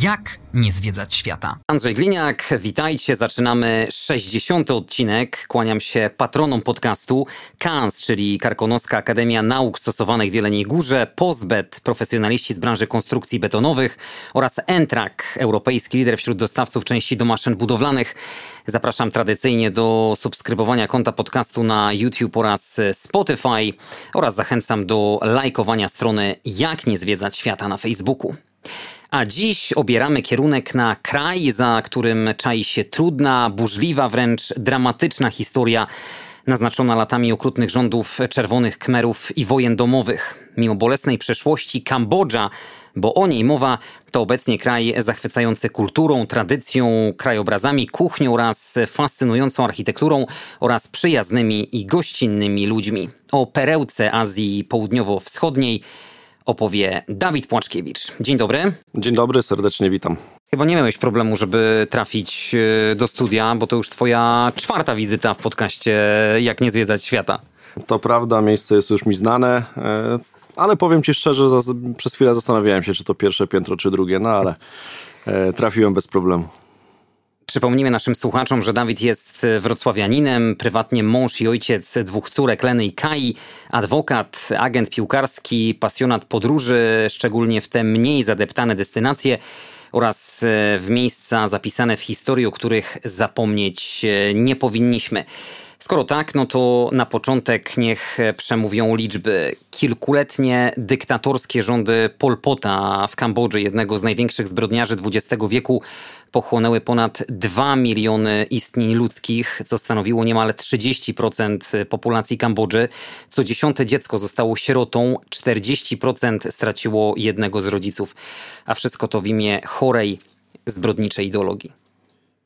jak nie zwiedzać świata? Andrzej Gliniak, witajcie. Zaczynamy 60. odcinek. Kłaniam się patronom podcastu KANS, czyli Karkonoska Akademia Nauk Stosowanych w Jeleniej Górze, POSBET, profesjonaliści z branży konstrukcji betonowych oraz Entrak, europejski lider wśród dostawców części do maszyn budowlanych. Zapraszam tradycyjnie do subskrybowania konta podcastu na YouTube oraz Spotify oraz zachęcam do lajkowania strony Jak nie zwiedzać świata na Facebooku. A dziś obieramy kierunek na kraj, za którym czai się trudna, burzliwa, wręcz dramatyczna historia naznaczona latami okrutnych rządów czerwonych Kmerów i wojen domowych. Mimo bolesnej przeszłości Kambodża, bo o niej mowa, to obecnie kraj zachwycający kulturą, tradycją, krajobrazami, kuchnią oraz fascynującą architekturą oraz przyjaznymi i gościnnymi ludźmi. O perełce Azji Południowo-Wschodniej opowie Dawid Płaczkiewicz. Dzień dobry. Dzień dobry, serdecznie witam. Chyba nie miałeś problemu, żeby trafić e, do studia, bo to już twoja czwarta wizyta w podcaście Jak nie zwiedzać świata. To prawda, miejsce jest już mi znane, e, ale powiem ci szczerze, przez chwilę zastanawiałem się, czy to pierwsze piętro, czy drugie, no ale e, trafiłem bez problemu. Przypomnijmy naszym słuchaczom, że Dawid jest wrocławianinem, prywatnie mąż i ojciec dwóch córek Leny i Kai, adwokat, agent piłkarski, pasjonat podróży, szczególnie w te mniej zadeptane destynacje oraz e, w miejsca zapisane w historii, o których zapomnieć e, nie powinniśmy. Skoro tak, no to na początek niech przemówią liczby. Kilkuletnie dyktatorskie rządy Pol Pota w Kambodży, jednego z największych zbrodniarzy XX wieku, pochłonęły ponad 2 miliony istnień ludzkich, co stanowiło niemal 30% populacji Kambodży. Co dziesiąte dziecko zostało sierotą, 40% straciło jednego z rodziców. A wszystko to w imię chorej, zbrodniczej ideologii.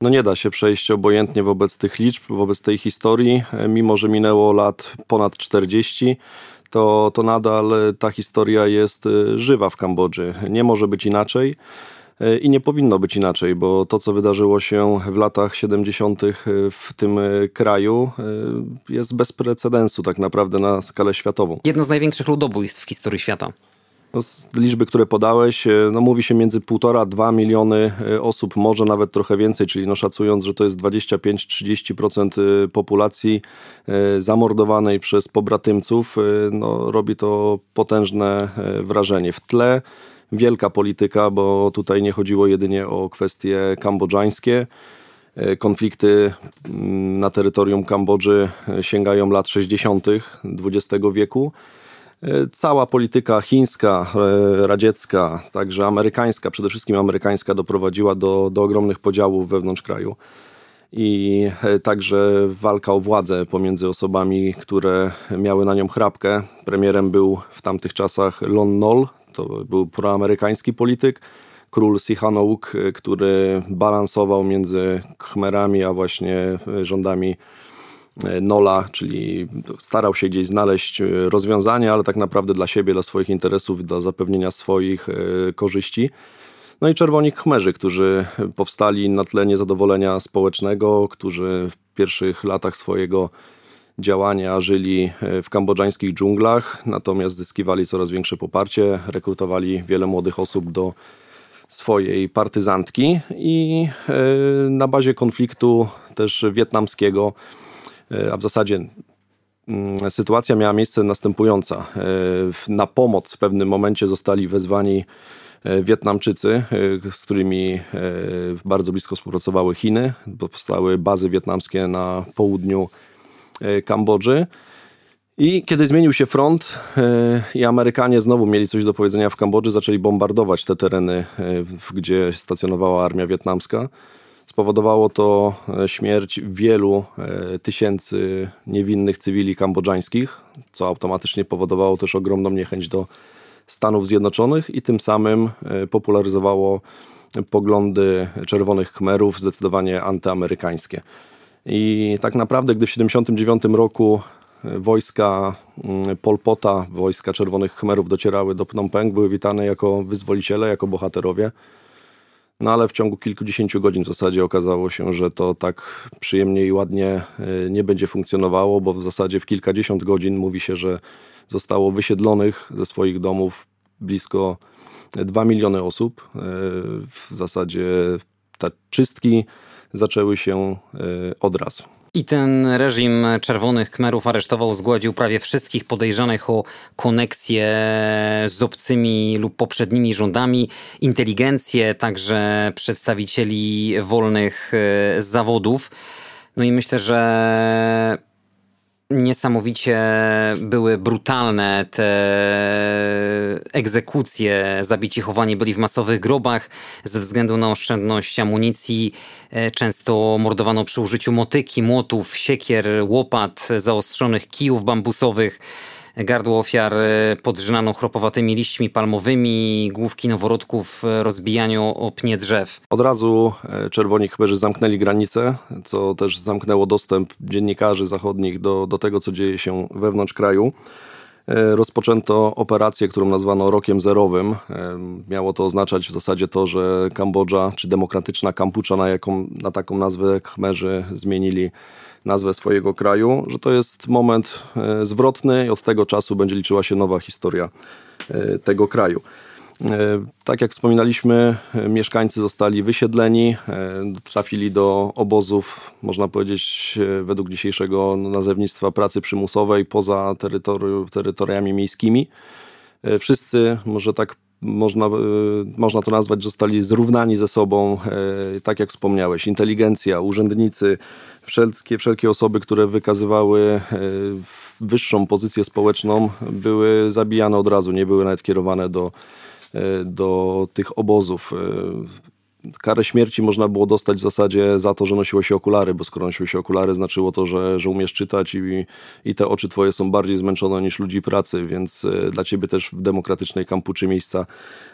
No nie da się przejść obojętnie wobec tych liczb, wobec tej historii, mimo że minęło lat ponad 40 to, to nadal ta historia jest y, żywa w Kambodży. Nie może być inaczej. Y, I nie powinno być inaczej, bo to, co wydarzyło się w latach 70. Y, w tym kraju, jest bez precedensu tak naprawdę na skalę światową. Jedno z największych ludobójstw w historii świata. No, z liczby, które podałeś, e, no mówi się między 1,5-2 miliony e, osób, może nawet trochę więcej, czyli no szacując, że to jest 25-30% e, populacji zamordowanej przez pobratymców, no robi to potężne wrażenie. W tle wielka polityka, bo tutaj nie chodziło jedynie o kwestie kambodżańskie. Konflikty mm, na terytorium Kambodży sięgają lat 60. XX wieku. E, cała polityka chińska, e, radziecka, także amerykańska, przede wszystkim amerykańska, doprowadziła do, do ogromnych podziałów wewnątrz kraju. I e, także walka o władzę pomiędzy osobami, które miały na nią chrapkę. Premierem był w tamtych czasach Lon Nol, to był proamerykański polityk. Król Sihanouk, który balansował między Khmerami, a właśnie rządami E, Nola, czyli starał się gdzieś znaleźć e, rozwiązanie, ale tak naprawdę dla siebie, dla swoich interesów, dla zapewnienia swoich e, korzyści. No i czerwoni khmerzy, którzy powstali na tle niezadowolenia społecznego, którzy w pierwszych latach swojego działania żyli w kambodżańskich dżunglach, natomiast zyskiwali coraz większe poparcie, rekrutowali wiele młodych osób do swojej partyzantki i na bazie konfliktu też wietnamskiego E, a w zasadzie mm, sytuacja miała miejsce następująca. E, na pomoc w pewnym momencie zostali wezwani e, Wietnamczycy, z którymi bardzo blisko współpracowały Chiny. Powstały bazy wietnamskie na południu Kambodży. I kiedy zmienił się front i Amerykanie znowu mieli coś do powiedzenia w Kambodży, zaczęli bombardować te tereny, gdzie stacjonowała armia wietnamska. Spowodowało to e, śmierć wielu e, tysięcy niewinnych cywili kambodżańskich, co automatycznie powodowało też ogromną niechęć do Stanów Zjednoczonych i tym samym e, popularyzowało poglądy czerwonych Khmerów, zdecydowanie antyamerykańskie. I tak naprawdę, gdy w 1979 roku wojska mm, Polpota, wojska Czerwonych Khmerów docierały do Phnom Penh, były witane jako wyzwoliciele, jako bohaterowie. No ale w ciągu kilkudziesięciu godzin w zasadzie okazało się, że to tak przyjemnie i ładnie y, nie będzie funkcjonowało, bo w zasadzie w kilkadziesiąt godzin mówi się, że zostało wysiedlonych ze swoich domów blisko 2 miliony osób. W zasadzie te czystki zaczęły się y, od razu. I ten reżim Czerwonych Kmerów aresztował, zgładził prawie wszystkich podejrzanych o koneksję z obcymi lub poprzednimi rządami, inteligencję, także przedstawicieli wolnych e, zawodów. No i myślę, że Niesamowicie były brutalne te egzekucje. Zabici chowani byli w masowych grobach ze względu na oszczędność amunicji. E, często mordowano przy użyciu motyki, młotów, siekier, łopat, zaostrzonych kijów bambusowych. Gardło ofiar e, podrzynano chropowatymi liśćmi palmowymi, główki noworodków e, rozbijaniu o pnie drzew. Od razu e, czerwoni chmerzy zamknęli granice, co też zamknęło dostęp dziennikarzy zachodnich do, do tego, co dzieje się wewnątrz kraju rozpoczęto operację, którą nazwano rokiem zerowym. Miało to oznaczać w zasadzie to, że Kambodża, czy demokratyczna Kampucza, na, jaką, na taką nazwę Khmerzy zmienili nazwę swojego kraju, że to jest moment e, zwrotny i od tego czasu będzie liczyła się nowa historia e, tego kraju. E, tak jak wspominaliśmy, mieszkańcy zostali wysiedleni, trafili do obozów, można powiedzieć, według dzisiejszego nazewnictwa pracy przymusowej poza terytori terytoriami miejskimi. Wszyscy, może tak można, można to nazwać, zostali zrównani ze sobą, tak jak wspomniałeś, inteligencja, urzędnicy, wszelkie, wszelkie osoby, które wykazywały e, wyższą pozycję społeczną, były zabijane od razu, nie były nawet kierowane do, e, do tych obozów. E, karę śmierci można było dostać w zasadzie za to, że nosiło się okulary, bo skoro nosiło się okulary, znaczyło to, że, że umiesz czytać i, i te oczy twoje są bardziej zmęczone niż ludzi pracy, więc dla ciebie też w demokratycznej kampuczy miejsca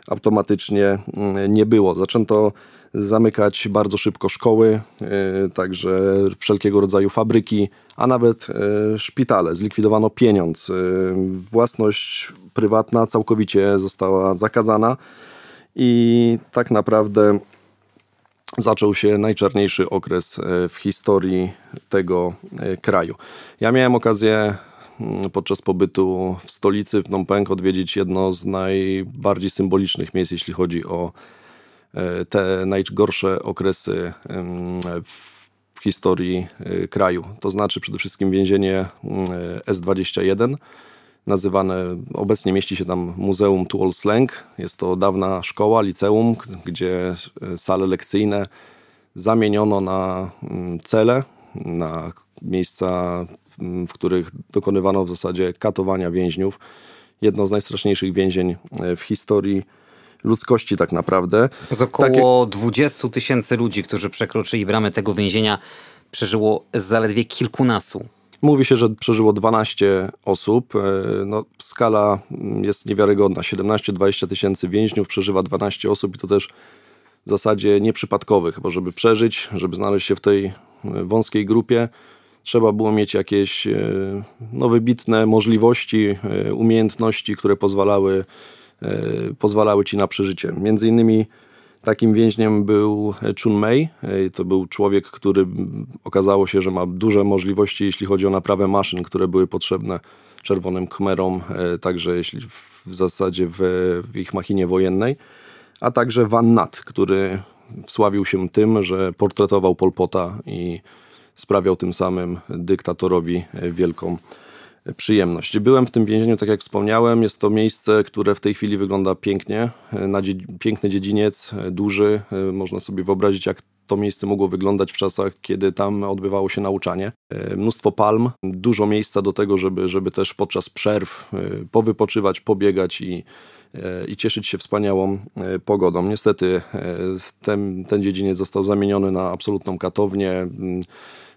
automatycznie mm, nie było. Zaczęto zamykać bardzo szybko szkoły, e, także wszelkiego rodzaju fabryki, a nawet e, szpitale. Zlikwidowano pieniądz. E, własność prywatna całkowicie została zakazana i tak naprawdę zaczął się najczarniejszy okres w historii tego kraju. Ja miałem okazję mm, podczas pobytu w stolicy Phnom Penh odwiedzić jedno z najbardziej symbolicznych miejsc, jeśli chodzi o E, te najgorsze okresy w historii e, kraju. To znaczy przede wszystkim więzienie S21, nazywane, obecnie mieści się tam Muzeum Tuol Sleng. Jest to dawna szkoła, liceum, gdzie e, sale lekcyjne zamieniono na cele, na miejsca, w których dokonywano w zasadzie katowania więźniów. Jedno z najstraszniejszych więzień w historii ludzkości tak naprawdę. Z około Takie... 20 tysięcy ludzi, którzy przekroczyli bramy tego więzienia, przeżyło zaledwie kilkunastu. Mówi się, że przeżyło 12 osób. E, no, skala jest niewiarygodna. 17-20 tysięcy więźniów przeżywa 12 osób i to też w zasadzie nieprzypadkowych, bo żeby przeżyć, żeby znaleźć się w tej e, wąskiej grupie, trzeba było mieć jakieś e, no, wybitne możliwości, umiejętności, które pozwalały pozwalały ci na przeżycie. Między innymi takim więźniem był Chun Mei. E, to był człowiek, który okazało się, że ma duże możliwości, jeśli chodzi o naprawę maszyn, które były potrzebne czerwonym khmerom, e, także jeśli w zasadzie w, w ich machinie wojennej, a także Van Nat, który wsławił się tym, że portretował Polpota i sprawiał tym samym dyktatorowi wielką przyjemność. Byłem w tym więzieniu, tak jak wspomniałem. Jest to miejsce, które w tej chwili wygląda pięknie. Na piękny dziedziniec, duży. Można sobie wyobrazić, jak to miejsce mogło wyglądać w czasach, kiedy tam odbywało się nauczanie. Mnóstwo palm, dużo miejsca do tego, żeby, żeby też podczas przerw e, powypoczywać, pobiegać i, e, i cieszyć się wspaniałą e, pogodą. Niestety ten, ten dziedziniec został zamieniony na absolutną katownię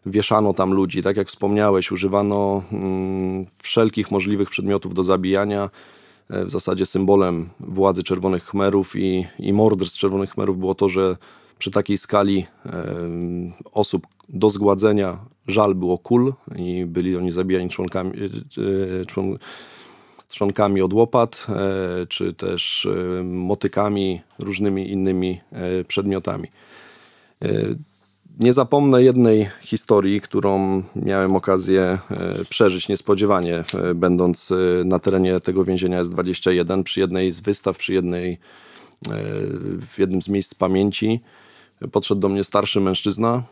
wieszano tam ludzi. Tak jak wspomniałeś, używano mm, wszelkich możliwych przedmiotów do zabijania. E, w zasadzie symbolem władzy Czerwonych Khmerów i, i morderstw Czerwonych Khmerów było to, że przy takiej skali osób do zgładzenia żal było kul i byli oni zabijani członkami, człon, trzonkami od łopat, czy też motykami, różnymi innymi przedmiotami. Nie zapomnę jednej historii, którą miałem okazję e, przeżyć niespodziewanie, e, będąc e, na terenie tego więzienia S21 przy jednej z wystaw, przy jednej, w jednym z miejsc pamięci. Podszedł do mnie starszy mężczyzna,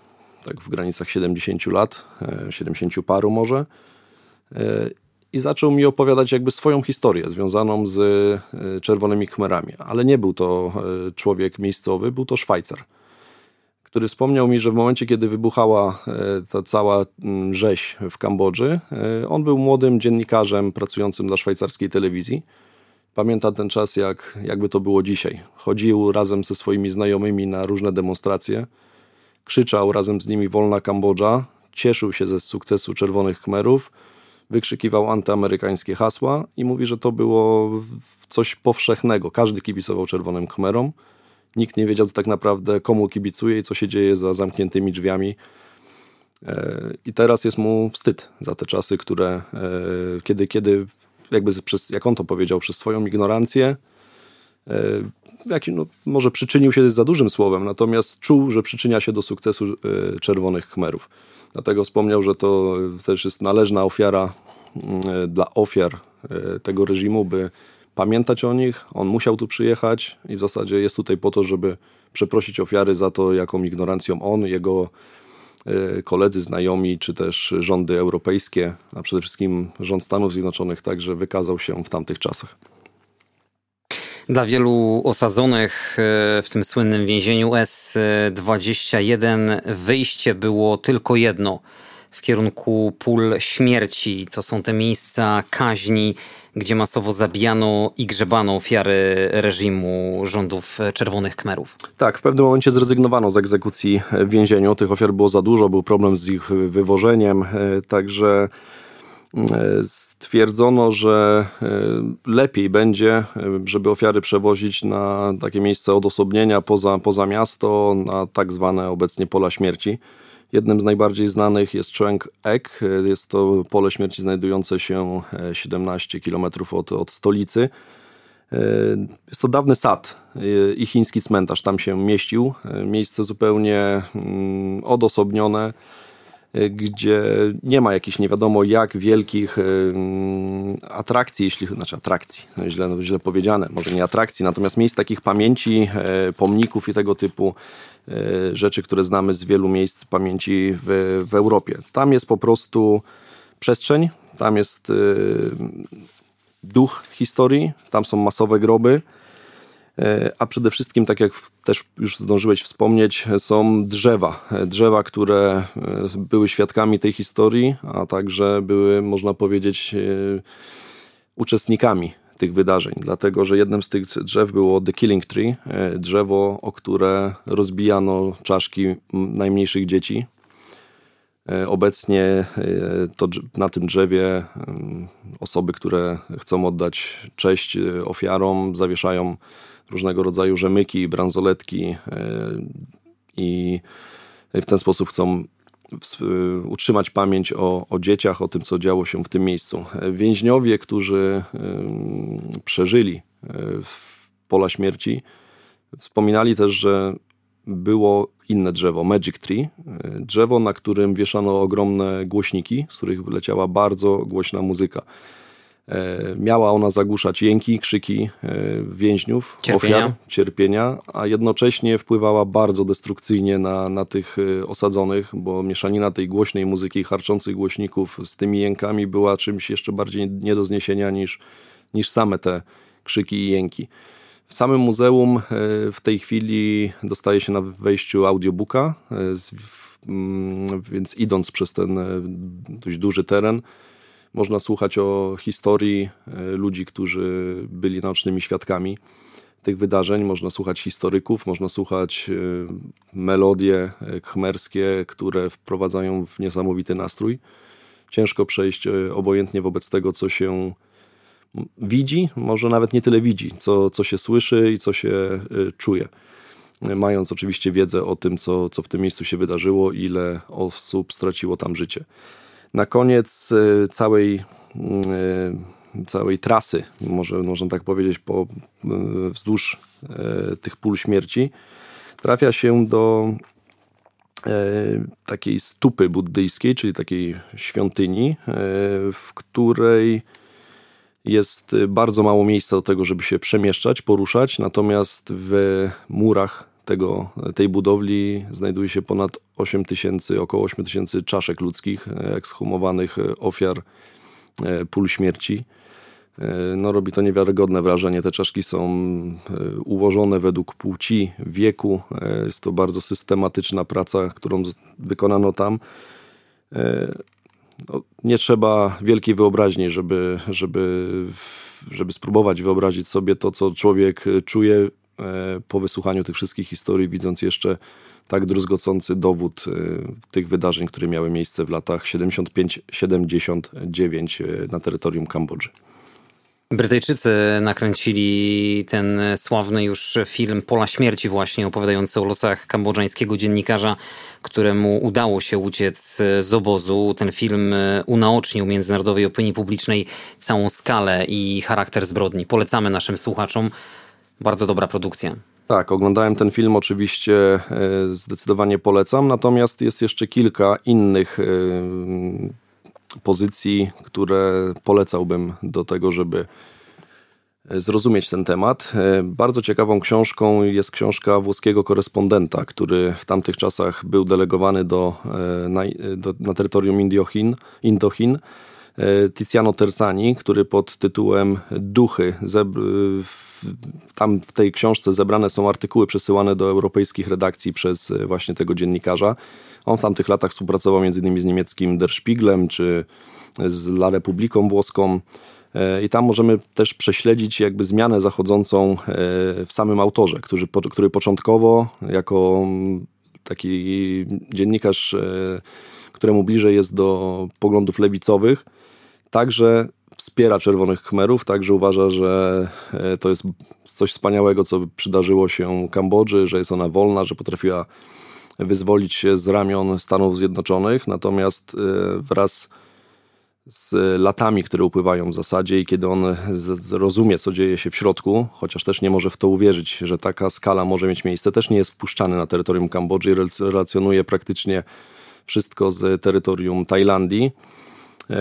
tak w granicach 70 lat, 70 paru może, i zaczął mi opowiadać jakby swoją historię związaną z czerwonymi khmerami. Ale nie był to człowiek miejscowy, był to Szwajcar który wspomniał mi, że w momencie, kiedy wybuchała e, ta cała mm, rzeź w Kambodży, e, on był młodym dziennikarzem pracującym dla szwajcarskiej telewizji. Pamięta ten czas, jak, jakby to było dzisiaj. Chodził razem ze swoimi znajomymi na różne demonstracje, krzyczał razem z nimi Wolna Kambodża, cieszył się ze sukcesu Czerwonych Khmerów, wykrzykiwał antyamerykańskie hasła i mówi, że to było coś powszechnego. Każdy kibicował Czerwonym Khmerom. Nikt nie wiedział tak naprawdę, komu kibicuje i co się dzieje za zamkniętymi drzwiami. E, I teraz jest mu wstyd za te czasy, które e, kiedy, kiedy jakby przez, jak on to powiedział, przez swoją ignorancję, e, jak, no, może przyczynił się za dużym słowem, natomiast czuł, że przyczynia się do sukcesu Czerwonych Khmerów. Dlatego wspomniał, że to też jest należna ofiara mm, dla ofiar tego reżimu, by pamiętać o nich. On musiał tu przyjechać i w zasadzie jest tutaj po to, żeby przeprosić ofiary za to, jaką ignorancją on, jego e, koledzy, znajomi, czy też rządy europejskie, a przede wszystkim rząd Stanów Zjednoczonych także wykazał się w tamtych czasach. Dla wielu osadzonych e, w tym słynnym więzieniu S-21 wyjście było tylko jedno w kierunku pól śmierci. To są te miejsca kaźni gdzie masowo zabijano i grzebano ofiary reżimu rządów Czerwonych Kmerów. Tak, w pewnym momencie zrezygnowano z egzekucji w więzieniu. Tych ofiar było za dużo, był problem z ich wywożeniem, e, także e, stwierdzono, że e, lepiej będzie, żeby ofiary przewozić na takie miejsce odosobnienia poza, poza miasto, na tak zwane obecnie pola śmierci. Jednym z najbardziej znanych jest Cheng Ek. Jest to pole śmierci znajdujące się 17 e, km od, od stolicy. E, jest to dawny sad e, i chiński cmentarz tam się mieścił. Miejsce zupełnie mm, odosobnione, gdzie nie ma jakichś nie wiadomo jak wielkich mm, atrakcji, jeśli znaczy atrakcji, no źle, no źle powiedziane, może nie atrakcji, natomiast miejsc takich pamięci, pomników i tego typu rzeczy, które znamy z wielu miejsc pamięci w, w Europie. Tam jest po prostu przestrzeń, tam jest e, duch historii, tam są masowe groby, e, a przede wszystkim, tak jak też już zdążyłeś wspomnieć, są drzewa. Drzewa, które były świadkami tej historii, a także były, można powiedzieć, uczestnikami tych wydarzeń, dlatego że jednym z tych drzew było The Killing Tree, e, drzewo, o które rozbijano czaszki najmniejszych dzieci. E, obecnie e, to, na tym drzewie osoby, które chcą oddać cześć ofiarom, zawieszają różnego rodzaju rzemyki, bransoletki i w ten sposób chcą utrzymać pamięć o, o dzieciach, o tym, co działo się w tym miejscu. Więźniowie, którzy przeżyli e, pola śmierci, wspominali też, że było inne drzewo, Magic Tree, e, drzewo, na którym wieszano ogromne głośniki, z których leciała bardzo głośna muzyka. E, miała ona zagłuszać jęki, krzyki e, więźniów, cierpienia. ofiar, cierpienia, a jednocześnie wpływała bardzo destrukcyjnie na, na tych e, osadzonych, bo mieszanina tej głośnej muzyki harczących głośników z tymi jękami była czymś jeszcze bardziej nie do zniesienia niż, niż same te krzyki i jęki. W samym muzeum w tej chwili dostaje się na wejściu audiobooka, więc idąc przez ten dość duży teren, można słuchać o historii e, ludzi, którzy byli naocznymi świadkami tych wydarzeń. Można słuchać historyków, można słuchać e, melodie e, khmerskie, które wprowadzają w niesamowity nastrój. Ciężko przejść obojętnie wobec tego, co się widzi, może nawet nie tyle widzi, co, co się słyszy i co się czuje. mając oczywiście wiedzę o tym, co, co w tym miejscu się wydarzyło, ile osób straciło tam życie. Na koniec całej całej trasy, może można tak powiedzieć, po, wzdłuż tych pól śmierci, trafia się do takiej stupy buddyjskiej, czyli takiej świątyni, w której jest bardzo mało miejsca do tego, żeby się przemieszczać, poruszać, natomiast w murach tego, tej budowli znajduje się ponad 8 tysięcy, około 8 tysięcy czaszek ludzkich, ekshumowanych ofiar e, pól śmierci. E, no, robi to niewiarygodne wrażenie. Te czaszki są e, ułożone według płci, wieku. Jest to bardzo systematyczna praca, którą wykonano tam. No, nie trzeba wielkiej wyobraźni, żeby, żeby, żeby spróbować wyobrazić sobie to, co człowiek czuje e, po wysłuchaniu tych wszystkich historii, widząc jeszcze tak druzgocący dowód e, tych wydarzeń, które miały miejsce w latach 75-79 e, na terytorium Kambodży. Brytyjczycy nakręcili ten sławny już film Pola Śmierci właśnie opowiadający o losach kambodżańskiego dziennikarza, któremu udało się uciec z obozu. Ten film unaocznił międzynarodowej opinii publicznej całą skalę i charakter zbrodni. Polecamy naszym słuchaczom. Bardzo dobra produkcja. Tak, oglądałem ten film, oczywiście e, zdecydowanie polecam, natomiast jest jeszcze kilka innych e, pozycji, które polecałbym do tego, żeby e, zrozumieć ten temat. Bardzo ciekawą książką jest książka włoskiego korespondenta, który w tamtych czasach był delegowany do, na, do, na terytorium Indochin, Indochin Tiziano Tersani, który pod tytułem Duchy, tam w tej książce zebrane są artykuły przesyłane do europejskich redakcji przez właśnie tego dziennikarza. On w tamtych latach współpracował m.in. z niemieckim Der Spieglem czy z La Republiką włoską. E, I tam możemy też prześledzić jakby zmianę zachodzącą e, w samym autorze, który, który początkowo jako taki dziennikarz, e, któremu bliżej jest do poglądów lewicowych, także wspiera Czerwonych Khmerów, także uważa, że to jest coś wspaniałego, co przydarzyło się Kambodży, że jest ona wolna, że potrafiła wyzwolić się z ramion Stanów Zjednoczonych, natomiast e, wraz z latami, które upływają w zasadzie i kiedy on zrozumie, co dzieje się w środku, chociaż też nie może w to uwierzyć, że taka skala może mieć miejsce, też nie jest wpuszczany na terytorium Kambodży i relacjonuje praktycznie wszystko z terytorium Tajlandii. E,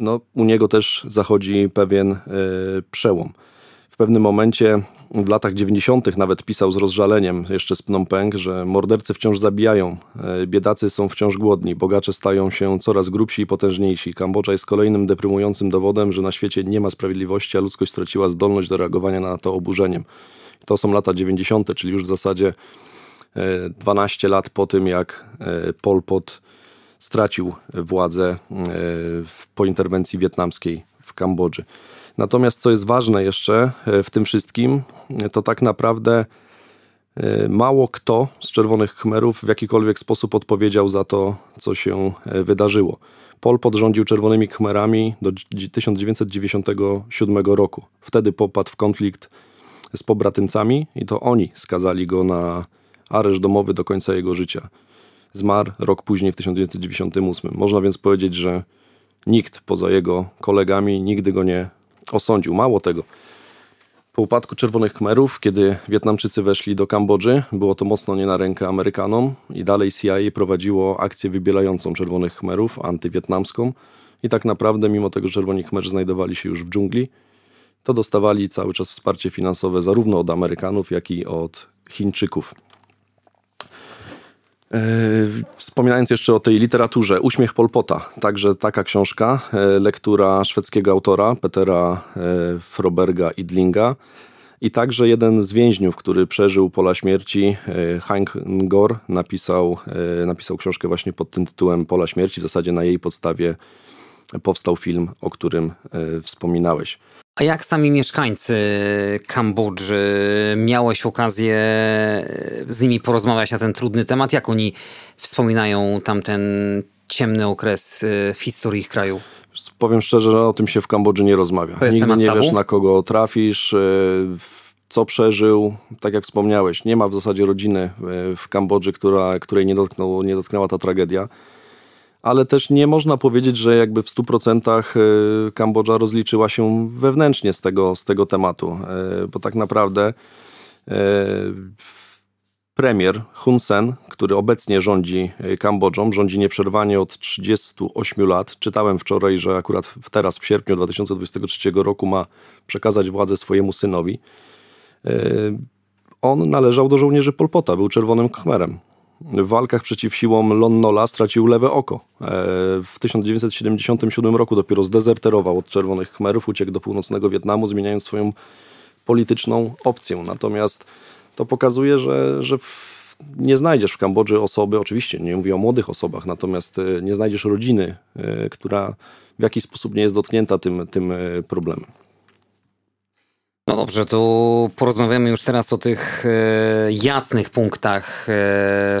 no, u niego też zachodzi pewien e, przełom. W pewnym momencie w latach 90. nawet pisał z rozżaleniem jeszcze z Phnom Penh, że mordercy wciąż zabijają, e, biedacy są wciąż głodni, bogacze stają się coraz grubsi i potężniejsi. Kambodża jest kolejnym deprymującym dowodem, że na świecie nie ma sprawiedliwości, a ludzkość straciła zdolność do reagowania na to oburzeniem. To są lata 90., czyli już w zasadzie 12 e, lat po tym, jak Pol Pot stracił władzę po interwencji wietnamskiej w Kambodży. Natomiast co jest ważne jeszcze e, w tym wszystkim, e, to tak naprawdę e, mało kto z Czerwonych Khmerów w jakikolwiek sposób odpowiedział za to, co się wydarzyło. Pol podrządził Czerwonymi Khmerami do 1997 roku. Wtedy popadł w konflikt z pobratymcami i to oni skazali go na areszt domowy do końca jego życia. Zmarł rok później w 1998. Można więc powiedzieć, że nikt poza jego kolegami nigdy go nie osądził. Mało tego, po upadku Czerwonych Khmerów, kiedy Wietnamczycy weszli do Kambodży, było to mocno nie na rękę Amerykanom i dalej CIA prowadziło akcję wybielającą Czerwonych Khmerów, antywietnamską i tak naprawdę, mimo tego, że Czerwoni Khmerzy znajdowali się już w dżungli, to dostawali cały czas wsparcie finansowe zarówno od Amerykanów, jak i od Chińczyków. E, wspominając jeszcze o tej literaturze, Uśmiech Polpota, także taka książka, e, lektura szwedzkiego autora Petera e, Froberga Idlinga i także jeden z więźniów, który przeżył pola śmierci, Hank Ngor, napisał, napisał książkę właśnie pod tym tytułem Pola śmierci, w zasadzie na jej podstawie powstał film, o którym wspominałeś. A jak sami mieszkańcy Kambodży? Miałeś okazję z nimi porozmawiać na ten trudny temat? Jak oni wspominają tamten ciemny okres y, w historii ich kraju? Powiem szczerze, że o tym się w Kambodży nie rozmawia. Nigdy nie tabu? wiesz, na kogo trafisz. Y, co przeżył, tak jak wspomniałeś, nie ma w zasadzie rodziny w Kambodży, która, której nie, dotknął, nie dotknęła ta tragedia ale też nie można powiedzieć, że jakby w 100% y, Kambodża rozliczyła się wewnętrznie z tego, z tego tematu, y, bo tak naprawdę y, premier Hun Sen, który obecnie rządzi Kambodżą, rządzi nieprzerwanie od 38 lat. Czytałem wczoraj, że akurat teraz w sierpniu 2023 roku ma przekazać władzę swojemu synowi. On należał do żołnierzy Polpota, był czerwonym khmerem w walkach przeciw siłom Lon Nola stracił lewe oko. E, w 1977 roku dopiero zdezerterował od Czerwonych Khmerów, uciekł do północnego Wietnamu, zmieniając swoją polityczną opcję. Natomiast to pokazuje, że, że nie znajdziesz w Kambodży osoby, oczywiście nie mówię o młodych osobach, natomiast e, nie znajdziesz rodziny, e, która w jakiś sposób nie jest dotknięta tym, tym problemem. No dobrze, to porozmawiamy już teraz o tych e, jasnych punktach e,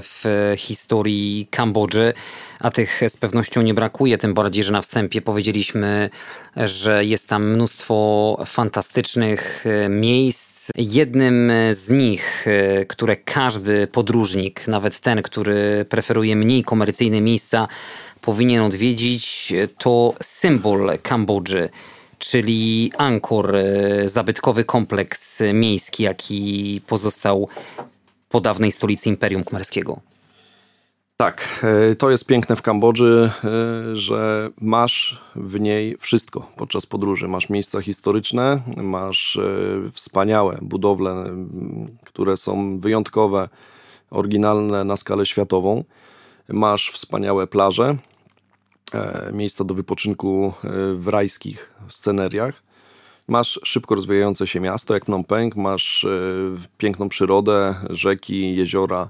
w historii Kambodży, a tych z pewnością nie brakuje, tym bardziej, że na wstępie powiedzieliśmy, że jest tam mnóstwo fantastycznych e, miejsc. Jednym z nich, które każdy podróżnik, nawet ten, który preferuje mniej komercyjne miejsca, powinien odwiedzić, to symbol Kambodży czyli Angkor, e, zabytkowy kompleks miejski, jaki pozostał po dawnej stolicy Imperium Khmerskiego. Tak, e, to jest piękne w Kambodży, e, że masz w niej wszystko podczas podróży. Masz miejsca historyczne, masz wspaniałe budowle, które są wyjątkowe, oryginalne na skalę światową. Masz wspaniałe plaże, miejsca do wypoczynku e, w rajskich sceneriach. Masz szybko rozwijające się miasto jak Phnom Penh, masz e, piękną przyrodę, rzeki, jeziora,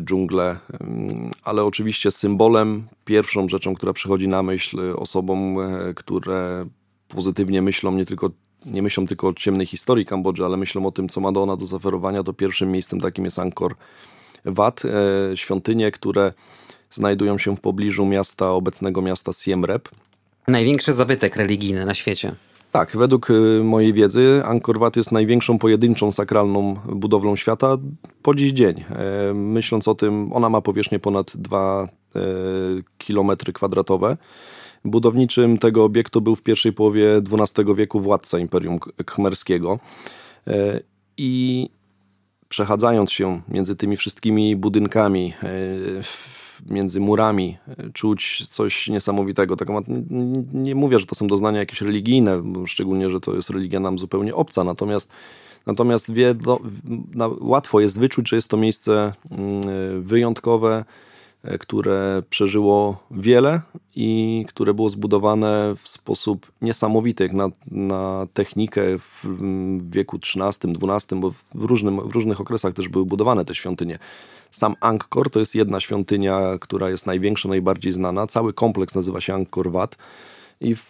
dżungle, mm, ale oczywiście symbolem, pierwszą rzeczą, która przychodzi na myśl osobom, które pozytywnie myślą, nie tylko nie myślą tylko o ciemnej historii Kambodży, ale myślą o tym, co ma do ona do zaoferowania, to pierwszym miejscem takim jest Angkor Wat, świątynie, które znajdują się w pobliżu miasta, obecnego miasta Siem Reap. Największy zabytek religijny na świecie. Tak, według y, mojej wiedzy Angkor Wat jest największą pojedynczą sakralną budowlą świata po dziś dzień. E, myśląc o tym, ona ma powierzchnię ponad 2 e, km kwadratowe. Budowniczym tego obiektu był w pierwszej połowie XII wieku władca Imperium Khmerskiego. E, I przechadzając się między tymi wszystkimi budynkami, między murami e, czuć coś niesamowitego. Tak, nie mówię, że to są doznania jakieś religijne, szczególnie, że to jest religia nam zupełnie obca, natomiast Natomiast łatwo jest wyczuć, że jest to miejsce mm, wyjątkowe, e, które przeżyło wiele i które było zbudowane w sposób niesamowity, jak na, na technikę w, wieku XIII, XII, bo w, różnym, w różnych okresach też były budowane te świątynie. Sam Angkor to jest jedna świątynia, która jest największa, najbardziej znana. Cały kompleks nazywa się Angkor Wat i w,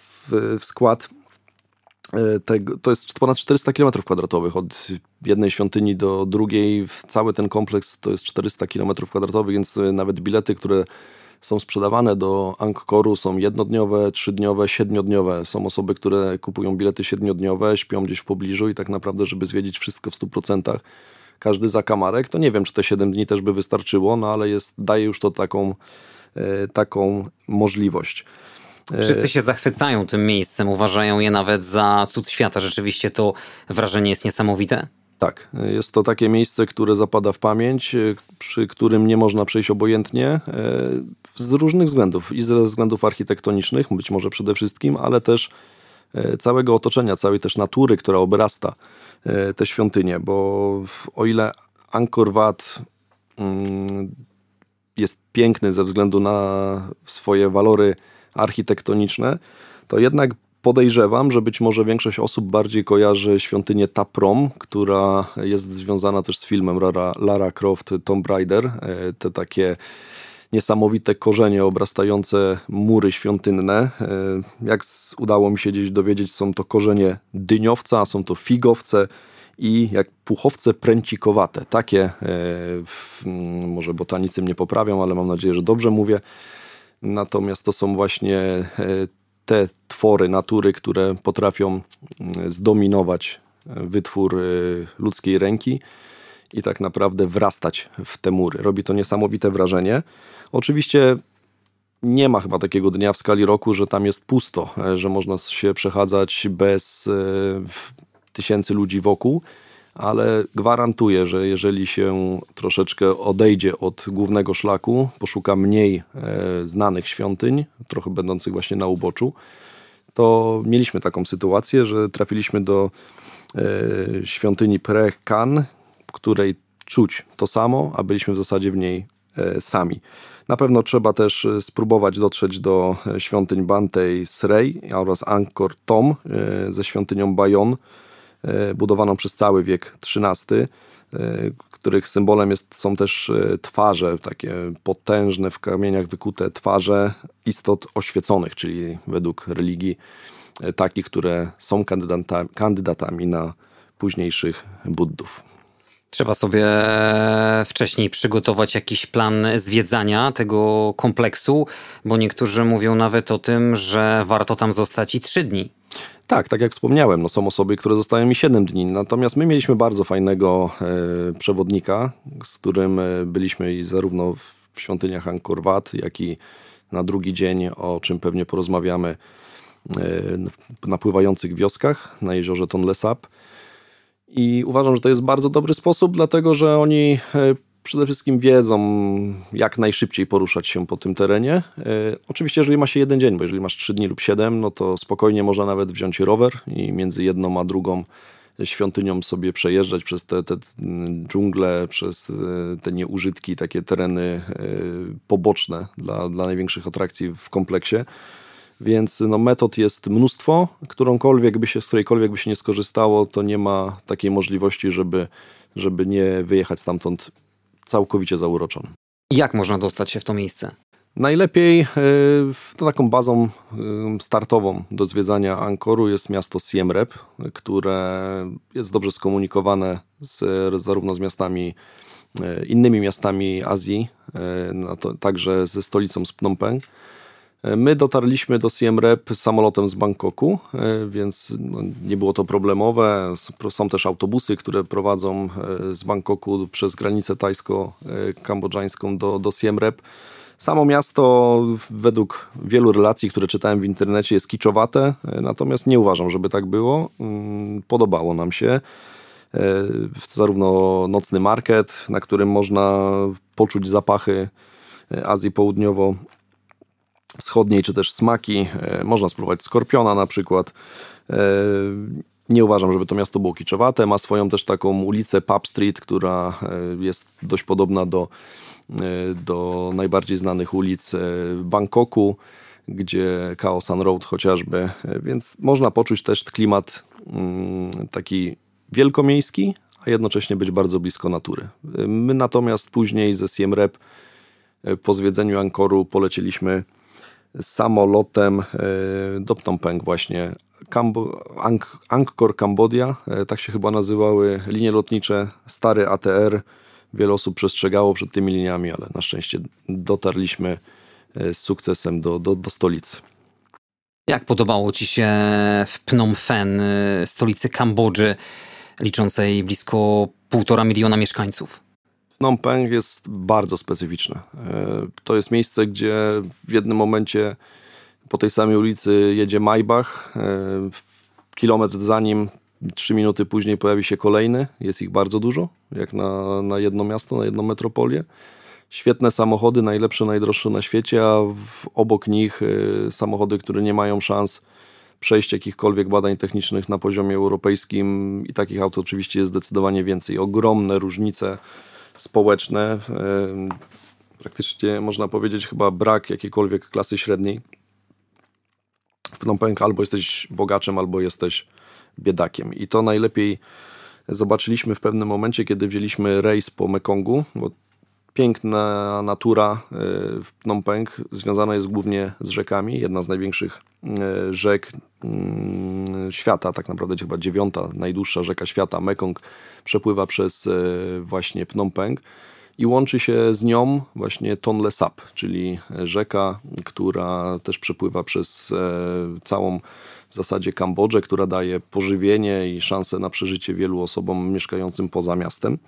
w skład e, tego, to jest ponad 400 km kwadratowych od jednej świątyni do drugiej. Cały ten kompleks to jest 400 km kwadratowych, więc e, nawet bilety, które są sprzedawane do Angkoru są jednodniowe, trzydniowe, siedmiodniowe. Są osoby, które kupują bilety siedmiodniowe, śpią gdzieś w pobliżu i tak naprawdę, żeby zwiedzić wszystko w 100%, każdy zakamarek, to nie wiem, czy te 7 dni też by wystarczyło, no ale jest, daje już to taką, e, taką możliwość. E, Wszyscy się zachwycają tym miejscem, uważają je nawet za cud świata. Rzeczywiście to wrażenie jest niesamowite. Tak, jest to takie miejsce, które zapada w pamięć, e, przy którym nie można przejść obojętnie z różnych względów. I ze względów architektonicznych, być może przede wszystkim, ale też całego otoczenia, całej też natury, która obrasta E, te świątynie, bo o ile Angkor Wat mm, jest piękny ze względu na swoje walory architektoniczne, to jednak podejrzewam, że być może większość osób bardziej kojarzy świątynię Taprom, która jest związana też z filmem Lara, Lara Croft Tomb Raider. E, te takie niesamowite korzenie obrastające mury świątynne. E, jak udało mi się gdzieś dowiedzieć, są to korzenie dyniowca, są to figowce i jak puchowce pręcikowate. Takie, e, może botanicy mnie poprawią, ale mam nadzieję, że dobrze mówię. Natomiast to są właśnie e, te twory natury, które potrafią zdominować wytwór ludzkiej ręki i tak naprawdę wrastać w te mury. Robi to niesamowite wrażenie. Oczywiście nie ma chyba takiego dnia w skali roku, że tam jest pusto, że można się przechadzać bez tysięcy ludzi wokół ale gwarantuję, że jeżeli się troszeczkę odejdzie od głównego szlaku, poszuka mniej e, znanych świątyń, trochę będących właśnie na uboczu, to mieliśmy taką sytuację, że trafiliśmy do e, świątyni Pre-Kan, której czuć to samo, a byliśmy w zasadzie w niej e, sami. Na pewno trzeba też spróbować dotrzeć do świątyń Bantei Srei oraz Angkor Tom ze świątynią Bayon, E, budowaną przez cały wiek XIII, e, których symbolem jest, są też e, twarze, takie potężne w kamieniach wykute twarze istot oświeconych, czyli według religii takich, które są kandydatami, kandydatami na późniejszych Buddów. Trzeba sobie wcześniej przygotować jakiś plan zwiedzania tego kompleksu, bo niektórzy mówią nawet o tym, że warto tam zostać i trzy dni. Tak, tak jak wspomniałem, no są osoby, które zostają mi 7 dni. Natomiast my mieliśmy bardzo fajnego e, przewodnika, z którym e, byliśmy zarówno w świątyniach Angkor Wat, jak i na drugi dzień, o czym pewnie porozmawiamy, e, na pływających wioskach na jeziorze Tonle Sap. I uważam, że to jest bardzo dobry sposób, dlatego że oni przede wszystkim wiedzą, jak najszybciej poruszać się po tym terenie. E, oczywiście, jeżeli ma się jeden dzień, bo jeżeli masz trzy dni lub siedem, no to spokojnie można nawet wziąć rower i między jedną a drugą świątynią sobie przejeżdżać przez te, te dżungle, przez e, te nieużytki, takie tereny poboczne dla, dla największych atrakcji w kompleksie. Więc no, metod jest mnóstwo, którąkolwiek by się, z którejkolwiek by się nie skorzystało, to nie ma takiej możliwości, żeby, żeby nie wyjechać stamtąd całkowicie zauroczony. Jak można dostać się w to miejsce? Najlepiej e, to taką bazą e, startową do zwiedzania Ankoru jest miasto Siem Reap, które jest dobrze skomunikowane z, zarówno z miastami, e, innymi miastami Azji, także ze stolicą z Phnom Penh. My dotarliśmy do Siem Reap samolotem z Bangkoku, e, więc no, nie było to problemowe. Są też autobusy, które prowadzą e, z Bangkoku przez granicę tajsko-kambodżańską do, do Siem Reap. Samo miasto, według wielu relacji, które czytałem w internecie, jest kiczowate, e, natomiast nie uważam, żeby tak było. Mm, podobało nam się. Zarówno nocny market, na którym można poczuć zapachy Azji Południowo wschodniej, czy też smaki. E, można spróbować skorpiona na przykład. E, nie uważam, żeby to miasto było kiczowate. Ma swoją też taką ulicę Pub Street, która e, jest dość podobna do, do najbardziej znanych ulic Bangkoku, gdzie San Road chociażby. Więc można poczuć też klimat mm, taki wielkomiejski, a jednocześnie być bardzo blisko natury. My natomiast później ze Siem Reap po zwiedzeniu Ankoru poleciliśmy samolotem e, do Phnom Penh właśnie. Kambo, Ang, Angkor Cambodia, e, tak się chyba nazywały linie lotnicze, stary ATR. Wiele osób przestrzegało przed tymi liniami, ale na szczęście dotarliśmy e, z sukcesem do, do, do stolicy. Jak podobało Ci się w Phnom Penh, stolicy Kambodży, liczącej blisko półtora miliona mieszkańców? Phnom Penh jest bardzo specyficzne. E, to jest miejsce, gdzie w jednym momencie po tej samej ulicy jedzie Maybach, e, kilometr za nim, trzy minuty później pojawi się kolejny. Jest ich bardzo dużo, jak na, na jedno miasto, na jedną metropolię. Świetne samochody, najlepsze, najdroższe na świecie, a w, obok nich e, samochody, które nie mają szans przejść jakichkolwiek badań technicznych na poziomie europejskim i takich aut oczywiście jest zdecydowanie więcej. Ogromne różnice społeczne. Praktycznie można powiedzieć chyba brak jakiejkolwiek klasy średniej. W Phnom Penh albo jesteś bogaczem, albo jesteś biedakiem. I to najlepiej zobaczyliśmy w pewnym momencie, kiedy wzięliśmy rejs po Mekongu, bo piękna natura e, w Phnom Penh związana jest głównie z rzekami. Jedna z największych e, rzek świata, tak naprawdę chyba dziewiąta najdłuższa rzeka świata, Mekong, przepływa przez e, właśnie Phnom Penh i łączy się z nią właśnie Tonle Sap, czyli rzeka, która też przepływa przez całą w zasadzie Kambodżę, która daje pożywienie i szansę na przeżycie wielu osobom mieszkającym poza miastem.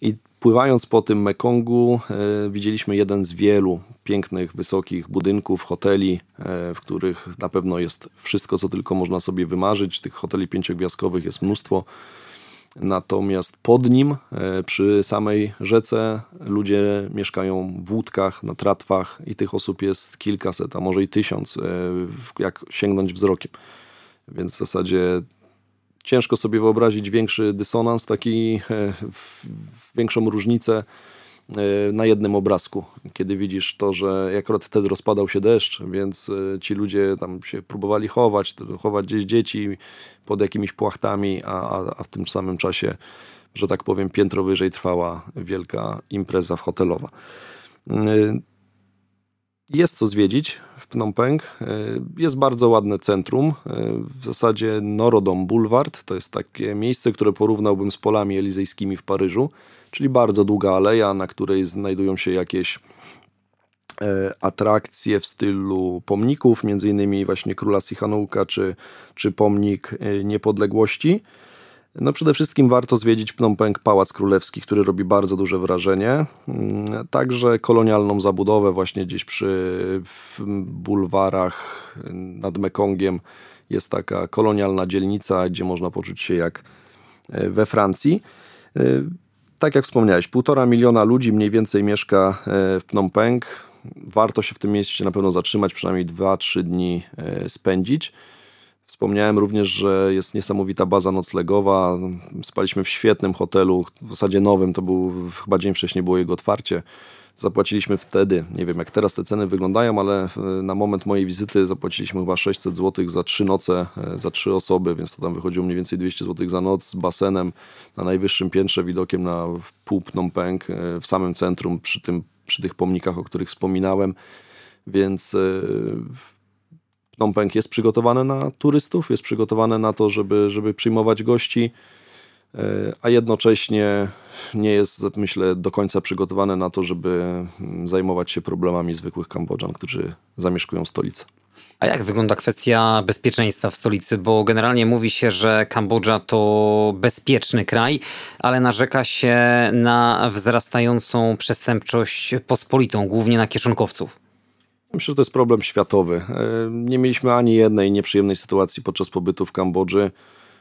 I pływając po tym Mekongu, e, widzieliśmy jeden z wielu pięknych, wysokich budynków, hoteli, e, w których na pewno jest wszystko, co tylko można sobie wymarzyć. Tych hoteli pięciogwiazdkowych jest mnóstwo. Natomiast pod nim, e, przy samej rzece, ludzie mieszkają w łódkach, na tratwach i tych osób jest kilkaset, a może i tysiąc, jak sięgnąć wzrokiem. Więc w zasadzie ciężko sobie wyobrazić większy dysonans, taki e, większą różnicę E, na jednym obrazku, kiedy widzisz to, że akurat wtedy rozpadał się deszcz, więc e, ci ludzie tam się próbowali chować, chować gdzieś dzieci pod jakimiś płachtami, a, a w tym samym czasie, że tak powiem, piętro wyżej trwała wielka impreza hotelowa. E, jest co zwiedzić w Phnom Penh. Jest bardzo ładne centrum. W zasadzie Norodom Boulevard to jest takie miejsce, które porównałbym z polami elizejskimi w Paryżu czyli bardzo długa aleja, na której znajdują się jakieś e, atrakcje w stylu pomników, między innymi właśnie króla Sihanouk'a czy, czy pomnik e, niepodległości. No przede wszystkim warto zwiedzić Phnom Penh Pałac Królewski, który robi bardzo duże wrażenie. Mm, także kolonialną zabudowę właśnie gdzieś przy bulwarach nad Mekongiem jest taka kolonialna dzielnica, gdzie można poczuć się jak e, we Francji tak jak wspomniałeś, półtora miliona ludzi mniej więcej mieszka e, w Phnom Penh. Warto się w tym mieście na pewno zatrzymać, przynajmniej 2-3 dni e, spędzić. Wspomniałem również, że jest niesamowita baza noclegowa. Spaliśmy w świetnym hotelu, w zasadzie nowym, to był chyba dzień wcześniej było jego otwarcie. Zapłaciliśmy wtedy, nie wiem jak teraz te ceny wyglądają, ale na moment mojej wizyty zapłaciliśmy chyba 600 zł za trzy noce, e, za trzy osoby, więc to tam wychodziło mniej więcej 200 zł za noc z basenem na najwyższym piętrze, widokiem na pół Phnom e, w samym centrum, przy, tym, przy tych pomnikach, o których wspominałem. Więc e, Phnom Penh jest przygotowane na turystów, jest przygotowane na to, żeby, żeby przyjmować gości. E, a jednocześnie nie jest, myślę, do końca przygotowane na to, żeby mm, zajmować się problemami zwykłych Kambodżan, którzy zamieszkują stolicę. A jak wygląda kwestia bezpieczeństwa w stolicy? Bo generalnie mówi się, że Kambodża to bezpieczny kraj, ale narzeka się na wzrastającą przestępczość pospolitą, głównie na kieszonkowców. Myślę, że to jest problem światowy. E, nie mieliśmy ani jednej nieprzyjemnej sytuacji podczas pobytu w Kambodży.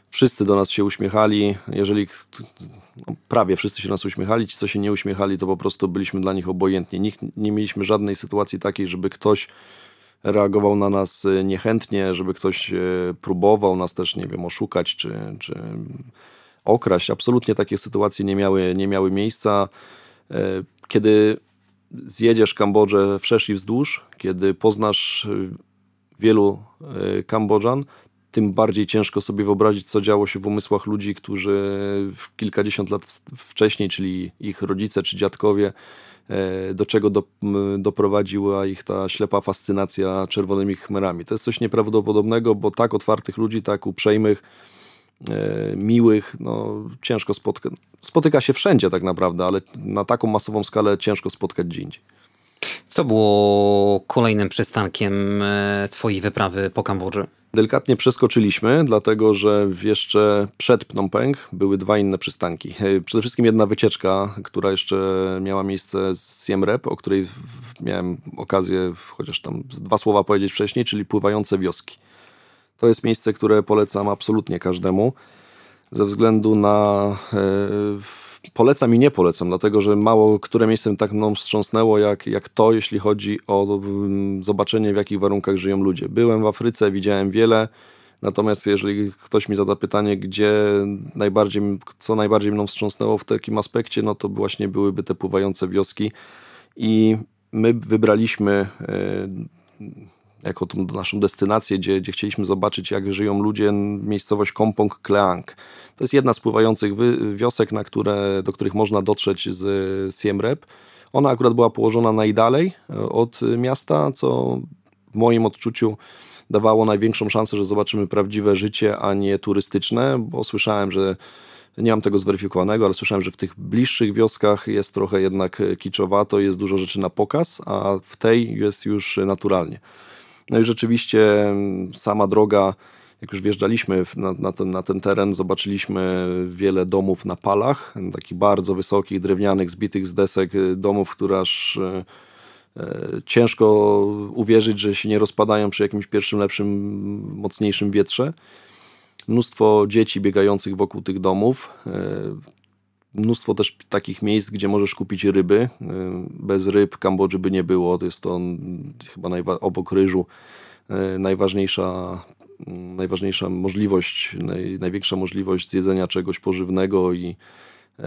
Wszyscy do nas się uśmiechali. Jeżeli no, prawie wszyscy się nas uśmiechali, ci co się nie uśmiechali, to po prostu byliśmy dla nich obojętni. Nikt, nie mieliśmy żadnej sytuacji takiej, żeby ktoś reagował na nas e, niechętnie, żeby ktoś e, próbował nas też, nie wiem, oszukać czy, czy okraść. Absolutnie takie sytuacje nie miały, nie miały miejsca. Kiedy zjedziesz Kambodżę wszerz i wzdłuż, kiedy poznasz wielu Kambodżan, tym bardziej ciężko sobie wyobrazić, co działo się w umysłach ludzi, którzy kilkadziesiąt lat wcześniej, czyli ich rodzice czy dziadkowie, e, do czego do, doprowadziła ich ta ślepa fascynacja czerwonymi chmerami. To jest coś nieprawdopodobnego, bo tak otwartych ludzi, tak uprzejmych, miłych, no ciężko spotkać. Spotyka się wszędzie tak naprawdę, ale na taką masową skalę ciężko spotkać gdzie indziej. Co było kolejnym przystankiem e, Twojej wyprawy po Kambodży? Delikatnie przeskoczyliśmy, dlatego że jeszcze przed Phnom Penh były dwa inne przystanki. E, przede wszystkim jedna wycieczka, która jeszcze miała miejsce z Siem Reap, o której miałem okazję chociaż tam dwa słowa powiedzieć wcześniej, czyli pływające wioski. To jest miejsce, które polecam absolutnie każdemu ze względu na e, polecam i nie polecam, dlatego że mało które miejsce tak mną wstrząsnęło jak, jak to, jeśli chodzi o zobaczenie, w jakich warunkach żyją ludzie. Byłem w Afryce, widziałem wiele, natomiast jeżeli ktoś mi zada pytanie, gdzie najbardziej, co najbardziej mną wstrząsnęło w takim aspekcie, no to właśnie byłyby te pływające wioski i my wybraliśmy e, jako tą naszą destynację, gdzie, gdzie chcieliśmy zobaczyć, jak żyją ludzie, miejscowość Kompong Kleang. To jest jedna z pływających wiosek, na które, do których można dotrzeć z Siem Reap. Ona akurat była położona najdalej e, od miasta, co w moim odczuciu dawało największą szansę, że zobaczymy prawdziwe życie, a nie turystyczne, bo słyszałem, że nie mam tego zweryfikowanego, ale słyszałem, że w tych bliższych wioskach jest trochę jednak kiczowato, jest dużo rzeczy na pokaz, a w tej jest już naturalnie. No i rzeczywiście mm, sama droga jak już wjeżdżaliśmy na, na, ten, na ten teren, zobaczyliśmy wiele domów na palach, takich bardzo wysokich, drewnianych, zbitych z desek domów, które aż ciężko uwierzyć, że się nie rozpadają przy jakimś pierwszym, lepszym, mocniejszym wietrze. Mnóstwo dzieci biegających wokół tych domów mnóstwo też takich miejsc, gdzie możesz kupić ryby. Y, bez ryb Kambodży by nie było. To jest to chyba obok ryżu y, najważniejsza, najważniejsza możliwość, naj, największa możliwość zjedzenia czegoś pożywnego i, y,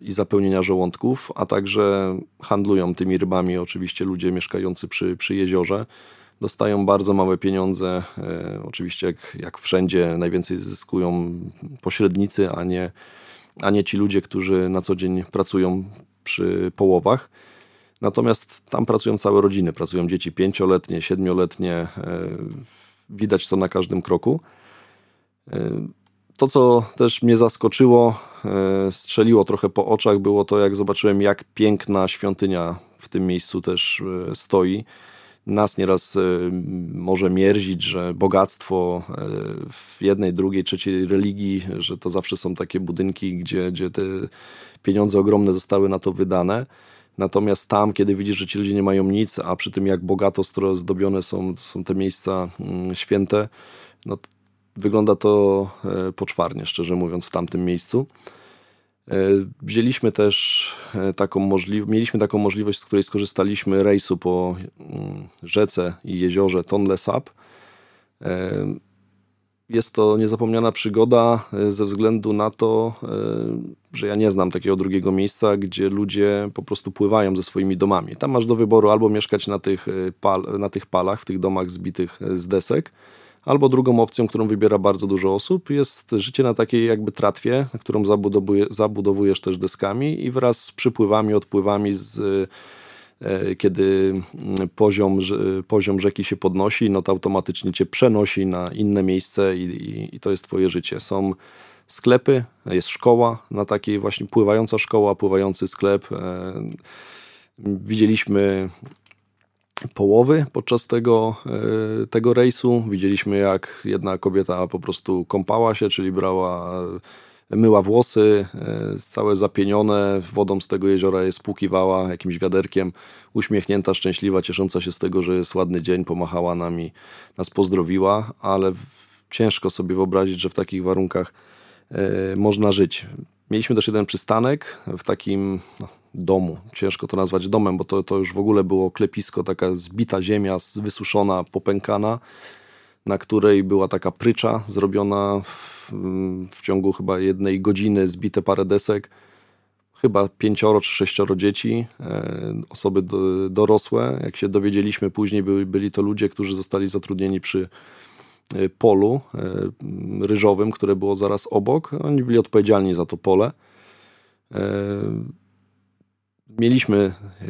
i zapełnienia żołądków, a także handlują tymi rybami oczywiście ludzie mieszkający przy, przy jeziorze. Dostają bardzo małe pieniądze. Oczywiście, jak, jak wszędzie, najwięcej zyskują pośrednicy, a nie a nie ci ludzie, którzy na co dzień pracują przy połowach. Natomiast tam pracują całe rodziny, pracują dzieci pięcioletnie, siedmioletnie, e, widać to na każdym kroku. E, to, co też mnie zaskoczyło, e, strzeliło trochę po oczach, było to, jak zobaczyłem, jak piękna świątynia w tym miejscu też stoi nas nieraz e, może mierzić, że bogactwo e, w jednej, drugiej, trzeciej religii, że to zawsze są takie budynki, gdzie, gdzie te pieniądze ogromne zostały na to wydane. Natomiast tam, kiedy widzisz, że ci ludzie nie mają nic, a przy tym jak bogato zdobione są, są te miejsca mm, święte, no wygląda to e, poczwarnie, szczerze mówiąc, w tamtym miejscu. E, wzięliśmy też e, taką możliwość, mieliśmy taką możliwość, z której skorzystaliśmy rejsu po mm, rzece i jeziorze Tonle Sap. E, jest to niezapomniana przygoda ze względu na to, że ja nie znam takiego drugiego miejsca, gdzie ludzie po prostu pływają ze swoimi domami. Tam masz do wyboru albo mieszkać na tych, pal, na tych palach, w tych domach zbitych z desek, Albo drugą opcją, którą wybiera bardzo dużo osób, jest życie na takiej jakby tratwie, którą zabudowujesz też deskami i wraz z przypływami, odpływami z e, kiedy poziom, poziom rzeki się podnosi, no to automatycznie cię przenosi na inne miejsce i, i, i, to jest twoje życie. Są sklepy, jest szkoła, na takiej właśnie pływająca szkoła, pływający sklep. E, widzieliśmy połowy podczas tego, e, tego rejsu. Widzieliśmy, jak jedna kobieta po prostu kąpała się, czyli brała, myła włosy, e, całe zapienione, wodą z tego jeziora je spłukiwała jakimś wiaderkiem, uśmiechnięta, szczęśliwa, ciesząca się z tego, że jest ładny dzień, pomachała nami, nas pozdrowiła, ale ciężko sobie wyobrazić, że w takich warunkach e, można żyć. Mieliśmy też jeden przystanek w takim no, domu. Ciężko to nazwać domem, bo to, to już w ogóle było klepisko, taka zbita ziemia, wysuszona, popękana, na której była taka prycza zrobiona w, w ciągu chyba jednej godziny, zbite parę desek. Chyba pięcioro czy sześcioro dzieci, e, osoby do, dorosłe. Jak się dowiedzieliśmy później, byli, byli to ludzie, którzy zostali zatrudnieni przy e, polu e, ryżowym, które było zaraz obok. Oni byli odpowiedzialni za to pole. Mieliśmy e,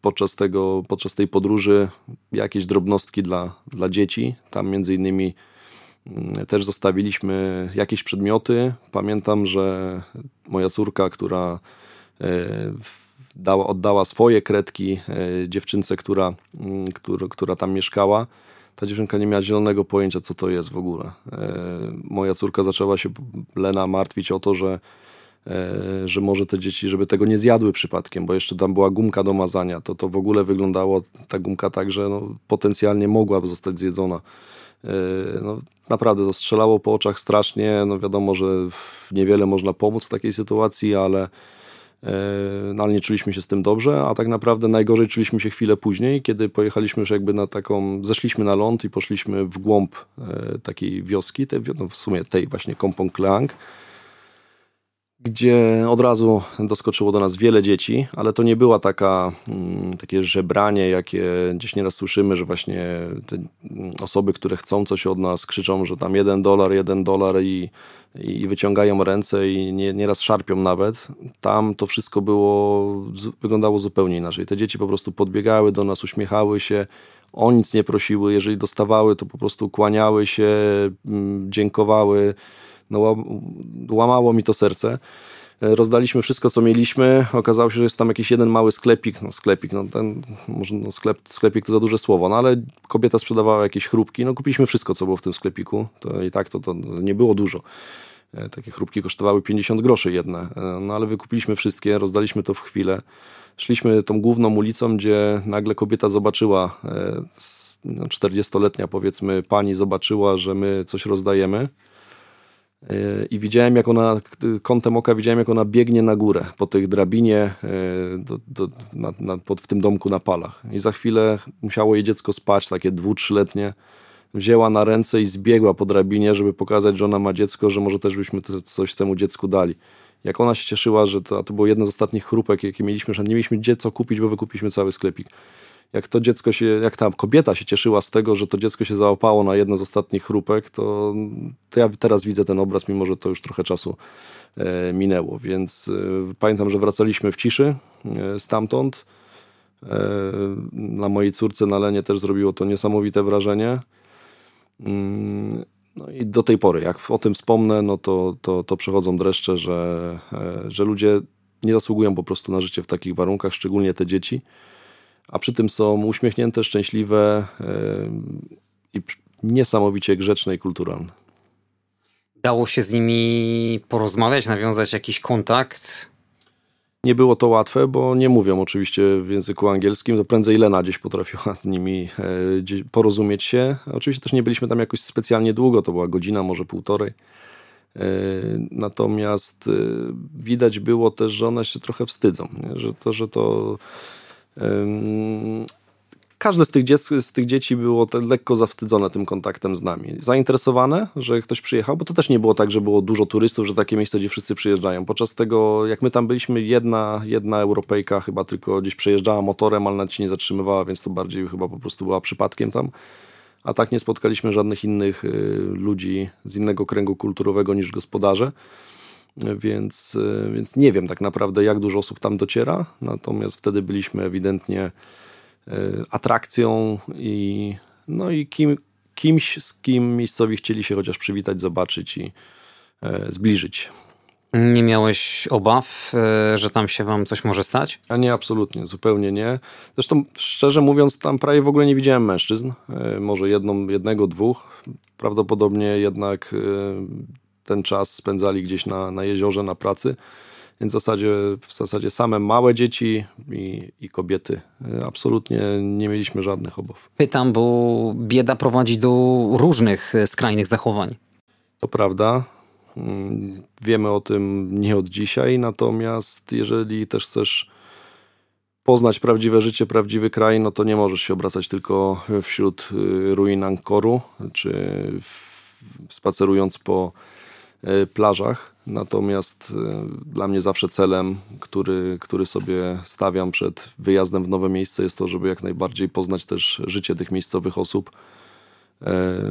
podczas, tego, podczas tej podróży jakieś drobnostki dla, dla dzieci. Tam między innymi mm, też zostawiliśmy jakieś przedmioty. Pamiętam, że moja córka, która e, dała, oddała swoje kredki e, dziewczynce, która, mm, która, która tam mieszkała, ta dziewczynka nie miała zielonego pojęcia, co to jest w ogóle. Moja córka zaczęła się, Lena, martwić o to, że że może te dzieci, żeby tego nie zjadły przypadkiem, bo jeszcze tam była gumka do mazania, to to w ogóle wyglądało ta gumka tak, że no, potencjalnie mogłaby zostać zjedzona. E, no, naprawdę to strzelało po oczach strasznie. No wiadomo, że niewiele można pomóc w takiej sytuacji, ale, e, no, ale nie czuliśmy się z tym dobrze, a tak naprawdę najgorzej czuliśmy się chwilę później, kiedy pojechaliśmy już jakby na taką, zeszliśmy na ląd i poszliśmy w głąb takiej wioski, tej, no w sumie tej właśnie Kompong Kleang gdzie od razu doskoczyło do nas wiele dzieci, ale to nie była taka, mm, takie żebranie, jakie gdzieś nieraz słyszymy, że właśnie te osoby, które chcą coś od nas, krzyczą, że tam jeden dolar, jeden dolar i, i wyciągają ręce i nie, nieraz szarpią nawet. Tam to wszystko było, wyglądało zupełnie inaczej. Te dzieci po prostu podbiegały do nas, uśmiechały się, o nic nie prosiły, jeżeli dostawały, to po prostu kłaniały się, mm, dziękowały no, łamało mi to serce. Rozdaliśmy wszystko, co mieliśmy. Okazało się, że jest tam jakiś jeden mały sklepik. No sklepik, no ten, może no sklep, sklepik to za duże słowo, no ale kobieta sprzedawała jakieś chrupki. No kupiliśmy wszystko, co było w tym sklepiku. To i tak to, to nie było dużo. E, takie chrupki kosztowały 50 groszy jedne. E, no ale wykupiliśmy wszystkie, rozdaliśmy to w chwilę. Szliśmy tą główną ulicą, gdzie nagle kobieta zobaczyła, 40-letnia no, powiedzmy pani zobaczyła, że my coś rozdajemy i widziałem, jak ona, kątem oka widziałem, jak ona biegnie na górę po tych drabinie e, do, do, na, na, pod, w tym domku na palach. I za chwilę musiało jej dziecko spać, takie dwu, trzyletnie. Wzięła na ręce i zbiegła po drabinie, żeby pokazać, że ona ma dziecko, że może też byśmy coś temu dziecku dali. Jak ona się cieszyła, że to, to było jedno z ostatnich chrupek, jakie mieliśmy, że nie mieliśmy gdzie co kupić, bo wykupiliśmy cały sklepik jak to dziecko się, jak ta kobieta się cieszyła z tego, że to dziecko się załapało na jedno z ostatnich chrupek, to, to ja teraz widzę ten obraz, mimo że to już trochę czasu e, minęło. Więc e, pamiętam, że wracaliśmy w ciszy e, stamtąd. E, na mojej córce na Lenie też zrobiło to niesamowite wrażenie. Mm, no i do tej pory, jak o tym wspomnę, no to, to, to przechodzą dreszcze, że, e, że ludzie nie zasługują po prostu na życie w takich warunkach, szczególnie te dzieci a przy tym są uśmiechnięte, szczęśliwe i niesamowicie grzeczne i kulturalne. Dało się z nimi porozmawiać, nawiązać jakiś kontakt? Nie było to łatwe, bo nie mówią oczywiście w języku angielskim. To prędzej Lena gdzieś potrafiła z nimi e, porozumieć się. Oczywiście też nie byliśmy tam jakoś specjalnie długo, to była godzina, może półtorej. E, natomiast e, widać było też, że one się trochę wstydzą, nie? że to, że to Każde z tych, z tych dzieci było lekko zawstydzone tym kontaktem z nami. Zainteresowane, że ktoś przyjechał, bo to też nie było tak, że było dużo turystów, że takie miejsce, gdzie wszyscy przyjeżdżają. Podczas tego, jak my tam byliśmy, jedna, jedna Europejka chyba tylko gdzieś przejeżdżała motorem, ale nawet się nie zatrzymywała, więc to bardziej chyba po prostu była przypadkiem tam. A tak nie spotkaliśmy żadnych innych y, ludzi z innego kręgu kulturowego niż gospodarze. Więc, e, więc nie wiem tak naprawdę, jak dużo osób tam dociera. Natomiast wtedy byliśmy ewidentnie e, atrakcją i, no i kim, kimś, z kim miejscowi chcieli się chociaż przywitać, zobaczyć i e, zbliżyć. Nie miałeś obaw, że tam się wam coś może stać? A nie, absolutnie, zupełnie nie. Zresztą, szczerze mówiąc, tam prawie w ogóle nie widziałem mężczyzn. Może jedną, jednego, dwóch. Prawdopodobnie jednak ten czas spędzali gdzieś na, na jeziorze, na pracy. Więc w zasadzie, w zasadzie same małe dzieci i, i kobiety. Absolutnie nie mieliśmy żadnych obaw. Pytam, bo bieda prowadzi do różnych skrajnych zachowań. To prawda. Mm, wiemy o tym nie od dzisiaj, natomiast jeżeli też chcesz poznać prawdziwe życie, prawdziwy kraj, no to nie możesz się obracać tylko wśród y, ruin Ankoru, czy spacerując po E, plażach. Natomiast e, dla mnie zawsze celem, który, który sobie stawiam przed wyjazdem w nowe miejsce, jest to, żeby jak najbardziej poznać też życie tych miejscowych osób. E,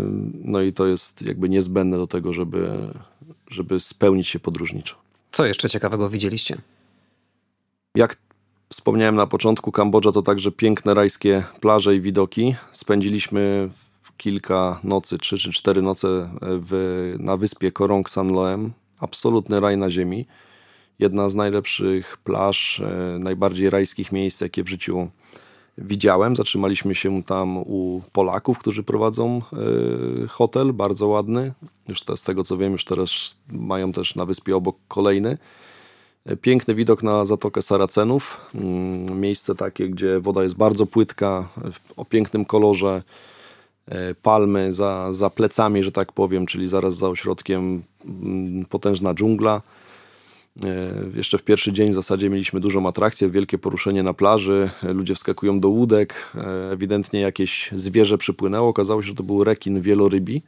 no i to jest jakby niezbędne do tego, żeby, żeby spełnić się podróżniczo. Co jeszcze ciekawego widzieliście? Jak wspomniałem na początku, Kambodża to także piękne rajskie plaże i widoki. Spędziliśmy kilka nocy, trzy czy cztery noce e, w, na wyspie Korong Sanloem. Absolutny raj na ziemi. Jedna z najlepszych plaż, e, najbardziej rajskich miejsc, jakie w życiu widziałem. Zatrzymaliśmy się tam u Polaków, którzy prowadzą e, hotel, bardzo ładny. Już te, z tego co wiem, już teraz mają też na wyspie obok kolejny. Piękny widok na Zatokę Saracenów. Mm, miejsce takie, gdzie woda jest bardzo płytka, o pięknym kolorze. E, palmy za, za plecami, że tak powiem, czyli zaraz za ośrodkiem mm, potężna dżungla. E, jeszcze w pierwszy dzień w zasadzie mieliśmy dużą atrakcję, wielkie poruszenie na plaży, ludzie wskakują do łódek, e, ewidentnie jakieś zwierzę przypłynęło, okazało się, że to był rekin wielorybi,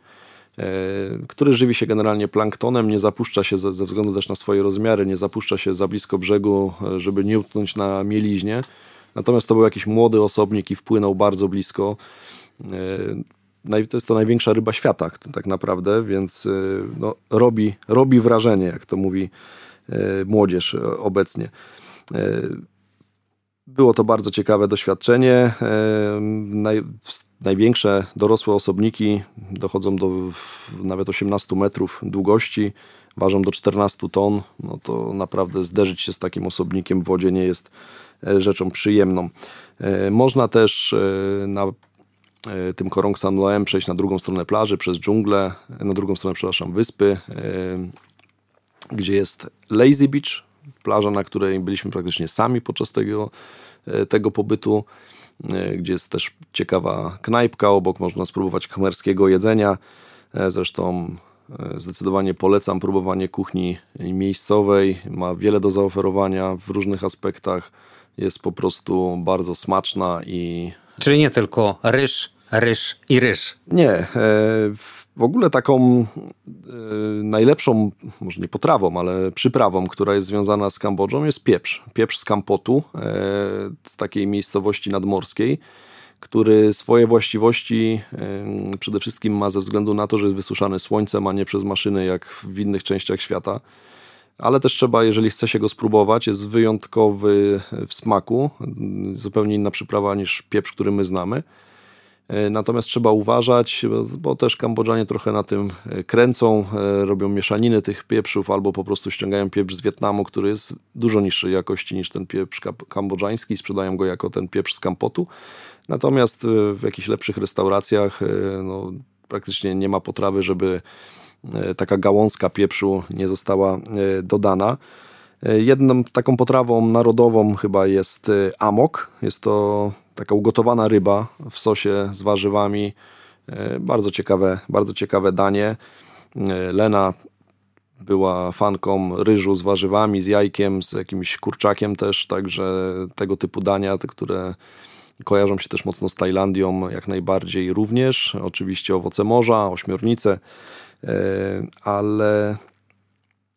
który żywi się generalnie planktonem, nie zapuszcza się ze, ze względu też na swoje rozmiary, nie zapuszcza się za blisko brzegu, żeby nie utknąć na mieliźnie. Natomiast to był jakiś młody osobnik i wpłynął bardzo blisko. E, to jest to największa ryba świata tak naprawdę, więc e, no, robi, robi wrażenie, jak to mówi e, młodzież obecnie. było to bardzo ciekawe doświadczenie. Naj, największe dorosłe osobniki dochodzą do nawet 18 metrów długości, ważą do 14 ton. No to naprawdę zderzyć się z takim osobnikiem w wodzie nie jest rzeczą przyjemną. Można też na tym Korong San Loem przejść na drugą stronę plaży, przez dżunglę, na drugą stronę, przepraszam, wyspy, gdzie jest Lazy Beach, plaża, na której byliśmy praktycznie sami podczas tego, e, tego pobytu, e, gdzie jest też ciekawa knajpka, obok można spróbować khmerskiego jedzenia. E, zresztą zdecydowanie polecam próbowanie kuchni miejscowej. Ma wiele do zaoferowania w różnych aspektach. Jest po prostu bardzo smaczna i. Czyli nie tylko ryż, ryż i ryż. Nie. W ogóle taką e, najlepszą, może nie potrawą, ale przyprawą, która jest związana z Kambodżą jest pieprz. Pieprz z Kampotu, e, z takiej miejscowości nadmorskiej, który swoje właściwości e, przede wszystkim ma ze względu na to, że jest wysuszany słońcem, a nie przez maszyny jak w innych częściach świata. Ale też trzeba, jeżeli chce się go spróbować, jest wyjątkowy w smaku, zupełnie inna przyprawa niż pieprz, który my znamy. E, natomiast trzeba uważać, bo też Kambodżanie trochę na tym e, kręcą, e, robią mieszaniny tych pieprzów albo po prostu ściągają pieprz z Wietnamu, który jest dużo niższej jakości niż ten pieprz kambodżański, sprzedają go jako ten pieprz z Kampotu. Natomiast w jakichś lepszych restauracjach no, praktycznie nie ma potrawy, żeby taka gałązka pieprzu nie została dodana. Jedną taką potrawą narodową chyba jest amok. Jest to taka ugotowana ryba w sosie z warzywami. E, bardzo ciekawe, bardzo ciekawe danie. E, Lena była fanką ryżu z warzywami, z jajkiem, z jakimś kurczakiem też, także tego typu dania, te, które kojarzą się też mocno z Tajlandią, jak najbardziej również. Oczywiście owoce morza, ośmiornice, e, ale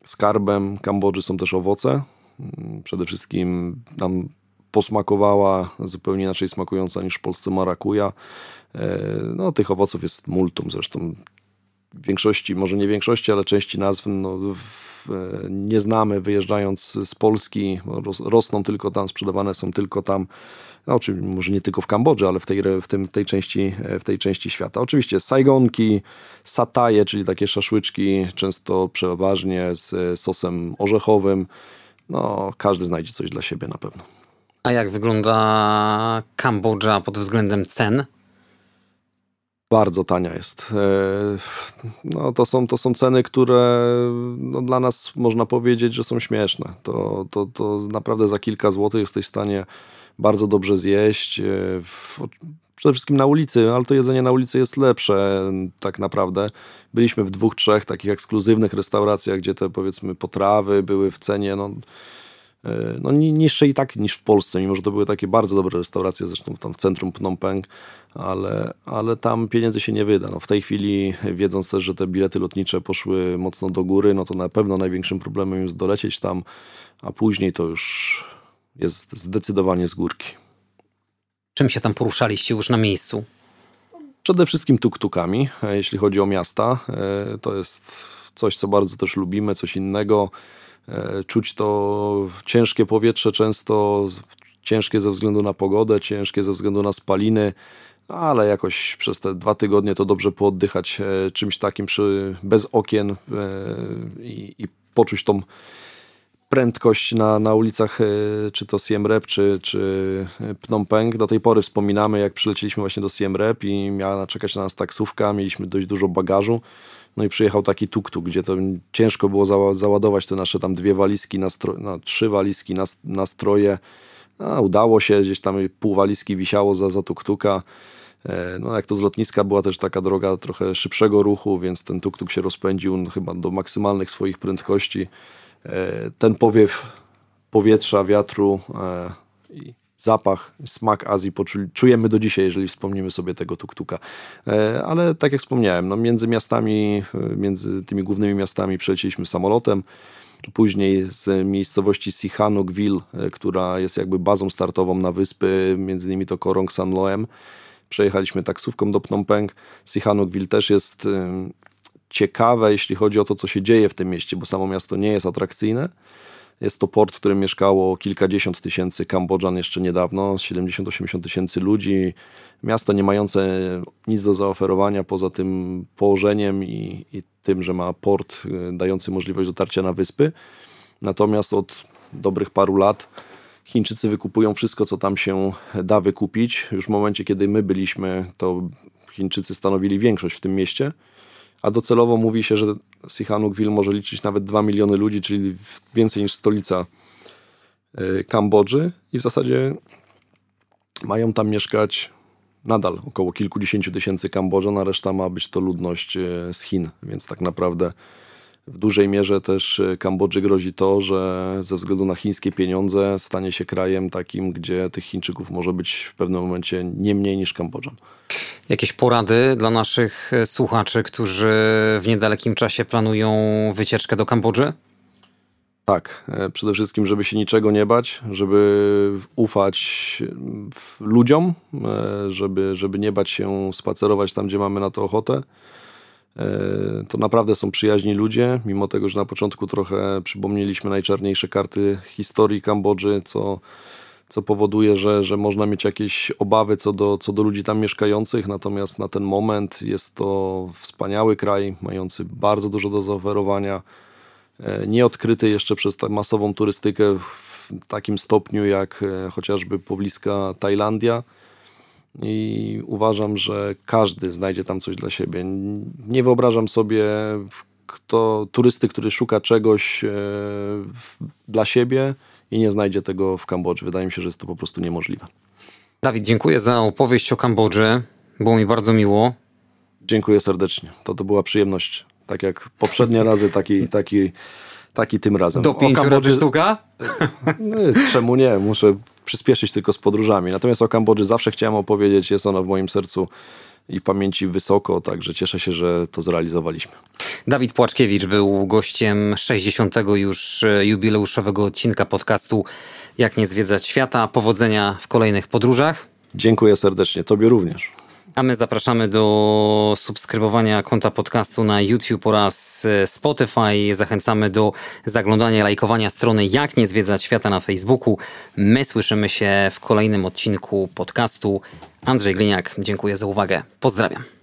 skarbem Kambodży są też owoce. Przede wszystkim nam posmakowała, zupełnie inaczej smakująca niż w Polsce marakuja. E, no, tych owoców jest multum, zresztą w większości, może nie większości, ale części nazw no, w, e, nie znamy wyjeżdżając z Polski, ros, rosną tylko tam, sprzedawane są tylko tam, no, oczywiście może nie tylko w Kambodży, ale w tej, w, tym, tej części, w tej części świata. Oczywiście sajgonki, sataje, czyli takie szaszłyczki, często przeważnie z sosem orzechowym. No, każdy znajdzie coś dla siebie na pewno. A jak wygląda Kambodża pod względem cen? Bardzo tania jest. E, no, to, są, to są ceny, które no, dla nas można powiedzieć, że są śmieszne. To, to, to naprawdę za kilka złotych jesteś w stanie bardzo dobrze zjeść. E, przede wszystkim na ulicy, ale to jedzenie na ulicy jest lepsze tak naprawdę. Byliśmy w dwóch, trzech takich ekskluzywnych restauracjach, gdzie te powiedzmy potrawy były w cenie no, no, niższe i tak niż w Polsce, mimo że to były takie bardzo dobre restauracje, zresztą tam w centrum Phnom Penh, ale, ale tam pieniędzy się nie wyda. No, w tej chwili, wiedząc też, że te bilety lotnicze poszły mocno do góry, no to na pewno największym problemem jest dolecieć tam, a później to już jest zdecydowanie z górki. Czym się tam poruszaliście już na miejscu? Przede wszystkim tuk-tukami, e, jeśli chodzi o miasta. E, to jest coś, co bardzo też lubimy, coś innego. E, czuć to ciężkie powietrze, często ciężkie ze względu na pogodę, ciężkie ze względu na spaliny, ale jakoś przez te dwa tygodnie to dobrze pooddychać e, czymś takim przy, bez okien e, i, i poczuć tą prędkość na, na ulicach, czy to Siem Reap, czy, czy Phnom Penh. Do tej pory wspominamy, jak przylecieliśmy właśnie do Siem Reap i miała czekać na nas taksówka, mieliśmy dość dużo bagażu. No i przyjechał taki tuk-tuk, gdzie to ciężko było za, załadować te nasze tam dwie walizki, nastro, no, trzy walizki na, nastroje. No, udało się, gdzieś tam pół walizki wisiało za, za tuk-tuka. E, no, jak to z lotniska była też taka droga trochę szybszego ruchu, więc ten tuk-tuk się rozpędził no, chyba do maksymalnych swoich prędkości. E, ten powiew powietrza, wiatru e, i zapach, smak Azji czujemy do dzisiaj, jeżeli wspomnimy sobie tego tuktuka. E, ale tak jak wspomniałem, no między miastami, e, między tymi głównymi miastami przelecieliśmy samolotem. Później z miejscowości Sihanoukville, e, która jest jakby bazą startową na wyspy, między innymi to Korong San Loem. Przejechaliśmy taksówką do Phnom Penh. Sihanoukville też jest ciekawe, jeśli chodzi o to, co się dzieje w tym mieście, bo samo miasto nie jest atrakcyjne Jest to port, w którym mieszkało kilkadziesiąt tysięcy Kambodżan jeszcze niedawno, 70-80 tysięcy ludzi. Miasto nie mające nic do zaoferowania poza tym położeniem i, i tym, że ma port y, dający możliwość dotarcia na wyspy. Natomiast od dobrych paru lat Chińczycy wykupują wszystko, co tam się da wykupić. Już w momencie, kiedy my byliśmy, to Chińczycy stanowili większość w tym mieście, a docelowo mówi się, że Sihanoukville może liczyć nawet 2 miliony ludzi, czyli więcej niż stolica y, Kambodży. I w zasadzie mają tam mieszkać nadal około kilkudziesięciu tysięcy Kambodżan, a reszta ma być to ludność y, z Chin, więc tak naprawdę w dużej mierze też e, Kambodży grozi to, że ze względu na chińskie pieniądze stanie się krajem takim, gdzie tych Chińczyków może być w pewnym momencie nie mniej niż Kambodżan. Jakieś porady dla naszych e, słuchaczy, którzy w niedalekim czasie planują wycieczkę do Kambodży? Tak, e, przede wszystkim, żeby się niczego nie bać, żeby ufać ludziom, żeby, żeby nie bać się spacerować tam, gdzie mamy na to ochotę. E, to naprawdę są przyjaźni ludzie, mimo tego, że na początku trochę przypomnieliśmy najczarniejsze karty historii Kambodży, co, co powoduje, że, że można mieć jakieś obawy co do, co do ludzi tam mieszkających, natomiast na ten moment jest to wspaniały kraj, mający bardzo dużo do zaoferowania, e, nieodkryty jeszcze przez masową turystykę w takim stopniu jak e, chociażby pobliska Tajlandia i uważam, że każdy znajdzie tam coś dla siebie. Nie wyobrażam sobie kto, turysty, który szuka czegoś e, dla siebie i nie znajdzie tego w Kambodży. Wydaje mi się, że jest to po prostu niemożliwe. Dawid, dziękuję za opowieść o Kambodży. Było mi bardzo miło. Dziękuję serdecznie. To to była przyjemność. Tak jak poprzednie razy, taki, taki, taki tym razem. Do pięciu Kambodży... razy sztuka? No, czemu nie? Muszę przyspieszyć tylko z podróżami. Natomiast o Kambodży zawsze chciałem opowiedzieć, jest ona w moim sercu i pamięci wysoko, także cieszę się, że to zrealizowaliśmy. Dawid Płaczkiewicz był gościem 60. już jubileuszowego odcinka podcastu Jak nie zwiedzać świata. Powodzenia w kolejnych podróżach. Dziękuję serdecznie, Tobie również. A my zapraszamy do subskrybowania konta podcastu na YouTube oraz e, Spotify. Zachęcamy do zaglądania, lajkowania strony Jak nie zwiedzać świata na Facebooku. My słyszymy się w kolejnym odcinku podcastu. Andrzej Gliniak, dziękuję za uwagę. Pozdrawiam.